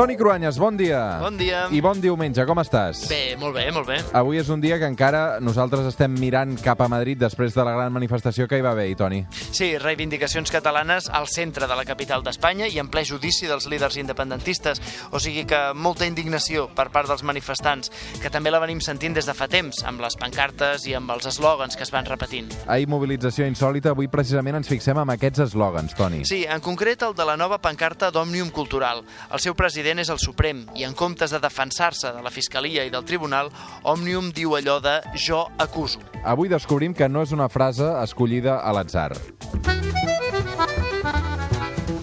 Toni Cruanyes, bon dia. Bon dia. I bon diumenge, com estàs? Bé, molt bé, molt bé. Avui és un dia que encara nosaltres estem mirant cap a Madrid després de la gran manifestació que hi va haver, Toni. Sí, reivindicacions catalanes al centre de la capital d'Espanya i en ple judici dels líders independentistes. O sigui que molta indignació per part dels manifestants, que també la venim sentint des de fa temps, amb les pancartes i amb els eslògans que es van repetint. Ahir mobilització insòlita, avui precisament ens fixem en aquests eslògans, Toni. Sí, en concret el de la nova pancarta d'Òmnium Cultural. El seu president és el Suprem i en comptes de defensar-se de la Fiscalia i del Tribunal, Òmnium diu allò de jo acuso. Avui descobrim que no és una frase escollida a l'atzar.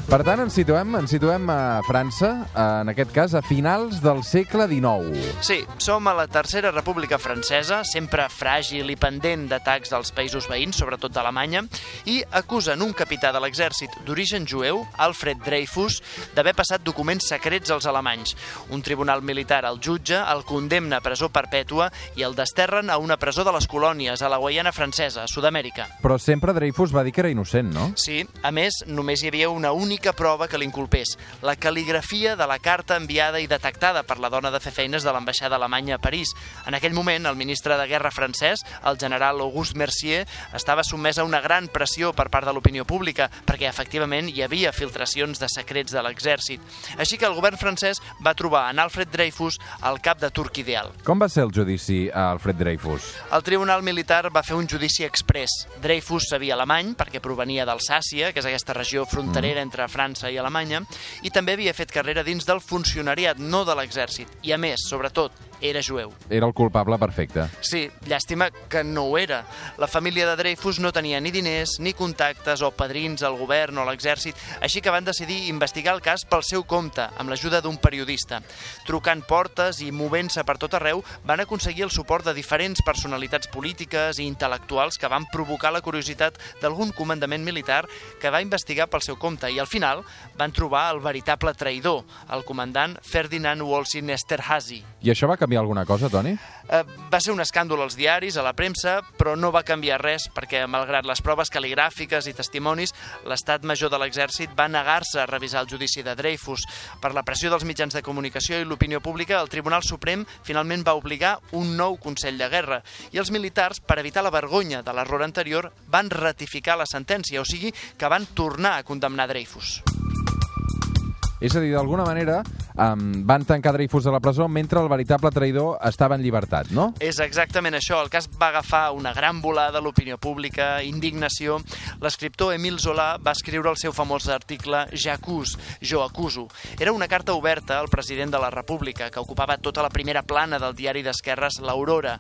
Per tant, ens situem, ens situem a França, en aquest cas a finals del segle XIX. Sí, som a la Tercera República Francesa, sempre fràgil i pendent d'atacs dels països veïns, sobretot d'Alemanya, i acusen un capità de l'exèrcit d'origen jueu, Alfred Dreyfus, d'haver passat documents secrets als alemanys. Un tribunal militar el jutja, el condemna a presó perpètua i el desterren a una presó de les colònies, a la Guaiana francesa, a Sud-amèrica. Però sempre Dreyfus va dir que era innocent, no? Sí, a més, només hi havia una única prova que l'inculpés, la cal·ligrafia de la carta enviada i detectada per la dona de fer feines de l'ambaixada alemanya a París. En aquell moment, el ministre de Guerra francès, el general Auguste Mercier, estava sotmès a una gran pressió per part de l'opinió pública, perquè efectivament hi havia filtracions de secrets de l'exèrcit. Així que el govern francès va trobar en Alfred Dreyfus el cap de turc ideal. Com va ser el judici a Alfred Dreyfus? El Tribunal Militar va fer un judici express. Dreyfus sabia alemany perquè provenia d'Alsàcia, que és aquesta regió fronterera entre França i Alemanya, i també havia fet carrera dins del funcionariat, no de l'exèrcit. I a més, sobretot, era jueu. Era el culpable perfecte. Sí, llàstima que no ho era. La família de Dreyfus no tenia ni diners, ni contactes o padrins al govern o a l'exèrcit, així que van decidir investigar el cas pel seu compte, amb l'ajuda d'un periodista. Trucant portes i movent-se per tot arreu, van aconseguir el suport de diferents personalitats polítiques i intel·lectuals que van provocar la curiositat d'algun comandament militar que va investigar pel seu compte i al final van trobar el veritable traïdor, el comandant Ferdinand Wolsey Esterhazy. I això va canviar alguna cosa, Toni? Eh, va ser un escàndol als diaris, a la premsa, però no va canviar res perquè, malgrat les proves cal·ligràfiques i testimonis, l'estat major de l'exèrcit va negar-se a revisar el judici de Dreyfus. Per la pressió dels mitjans de comunicació i l'opinió pública, el Tribunal Suprem finalment va obligar un nou Consell de Guerra i els militars, per evitar la vergonya de l'error anterior, van ratificar la sentència, o sigui que van tornar a condemnar Dreyfus. És a dir, d'alguna manera um, van tancar Dreyfus a la presó mentre el veritable traïdor estava en llibertat, no? És exactament això. El cas va agafar una gran volada a l'opinió pública, indignació. L'escriptor Émile Zola va escriure el seu famós article J'accuse, jo acuso. Era una carta oberta al president de la República, que ocupava tota la primera plana del diari d'esquerres L'Aurora.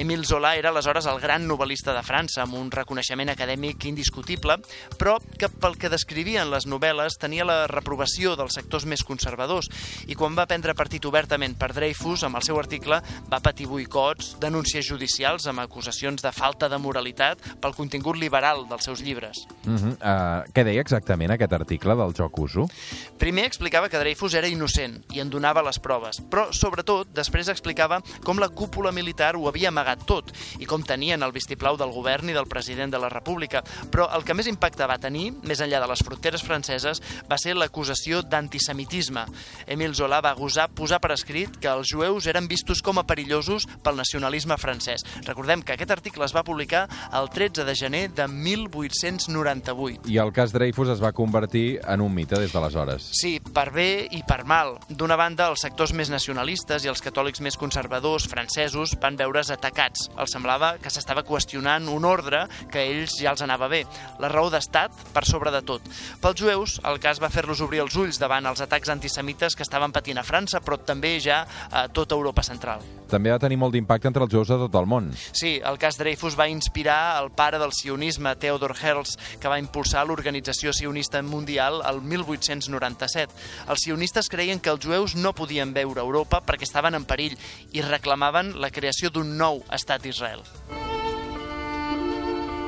Émile Zola era aleshores el gran novel·lista de França, amb un reconeixement acadèmic indiscutible, però que pel que descrivien les novel·les tenia la reprovació dels sectors més conservadors i quan va prendre partit obertament per Dreyfus, amb el seu article, va patir boicots, denúncies judicials amb acusacions de falta de moralitat pel contingut liberal dels seus llibres. Uh -huh. uh, què deia exactament aquest article del joc uso? Primer explicava que Dreyfus era innocent i en donava les proves, però sobretot després explicava com la cúpula militar ho havia amagat tot i com tenien el vistiplau del govern i del president de la República. Però el que més impacte va tenir, més enllà de les fronteres franceses, va ser l'acusació d'antisemitisme. Émile Zola va gosar posar per escrit que els jueus eren vistos com a perillosos pel nacionalisme francès. Recordem que aquest article es va publicar el 13 de gener de 1898. I el cas Dreyfus es va convertir en un mite des d'aleshores. Sí, per bé i per mal. D'una banda, els sectors més nacionalistes i els catòlics més conservadors francesos van veure's atacats. Els semblava que s'estava qüestionant un ordre que a ells ja els anava bé. La raó d'estat per sobre de tot. Pels jueus, el cas va fer-los obrir els ulls davant els atacs antisemites que estaven patint a França, però també ja a tota Europa central. També va tenir molt d'impacte entre els jueus de tot el món. Sí, el cas Dreyfus va inspirar el pare del sionisme, Theodor Herzl, que va impulsar l'Organització Sionista Mundial el 1897. Els sionistes creien que els jueus no podien veure Europa perquè estaven en perill i reclamaven la creació d'un nou estat d'Israel.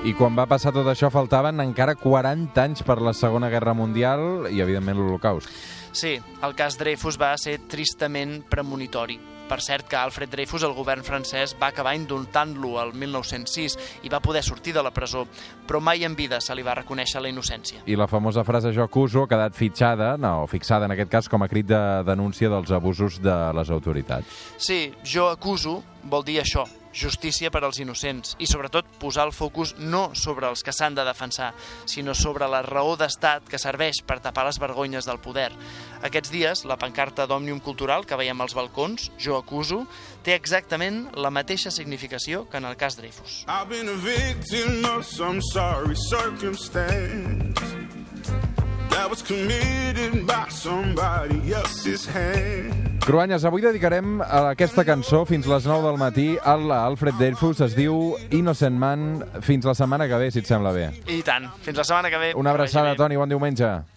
I quan va passar tot això faltaven encara 40 anys per la Segona Guerra Mundial i, evidentment, l'Holocaust. Sí, el cas Dreyfus va ser tristament premonitori. Per cert, que Alfred Dreyfus, el govern francès, va acabar indultant-lo el 1906 i va poder sortir de la presó, però mai en vida se li va reconèixer la innocència. I la famosa frase jo acuso ha quedat fitxada, no, fixada en aquest cas com a crit de denúncia dels abusos de les autoritats. Sí, jo acuso vol dir això, justícia per als innocents i sobretot posar el focus no sobre els que s'han de defensar, sinó sobre la raó d'estat que serveix per tapar les vergonyes del poder. Aquests dies, la pancarta d'Òmnium Cultural que veiem als balcons, Jo acuso, té exactament la mateixa significació que en el cas Dreyfus. I've been a victim of some sorry circumstance that was committed by somebody else's hand. Cruanyes, avui dedicarem a aquesta cançó fins les 9 del matí a l'Alfred Dreyfus. Es diu Innocent Man. Fins la setmana que ve, si et sembla bé. I tant. Fins la setmana que ve. Una abraçada. Toni. Bon diumenge.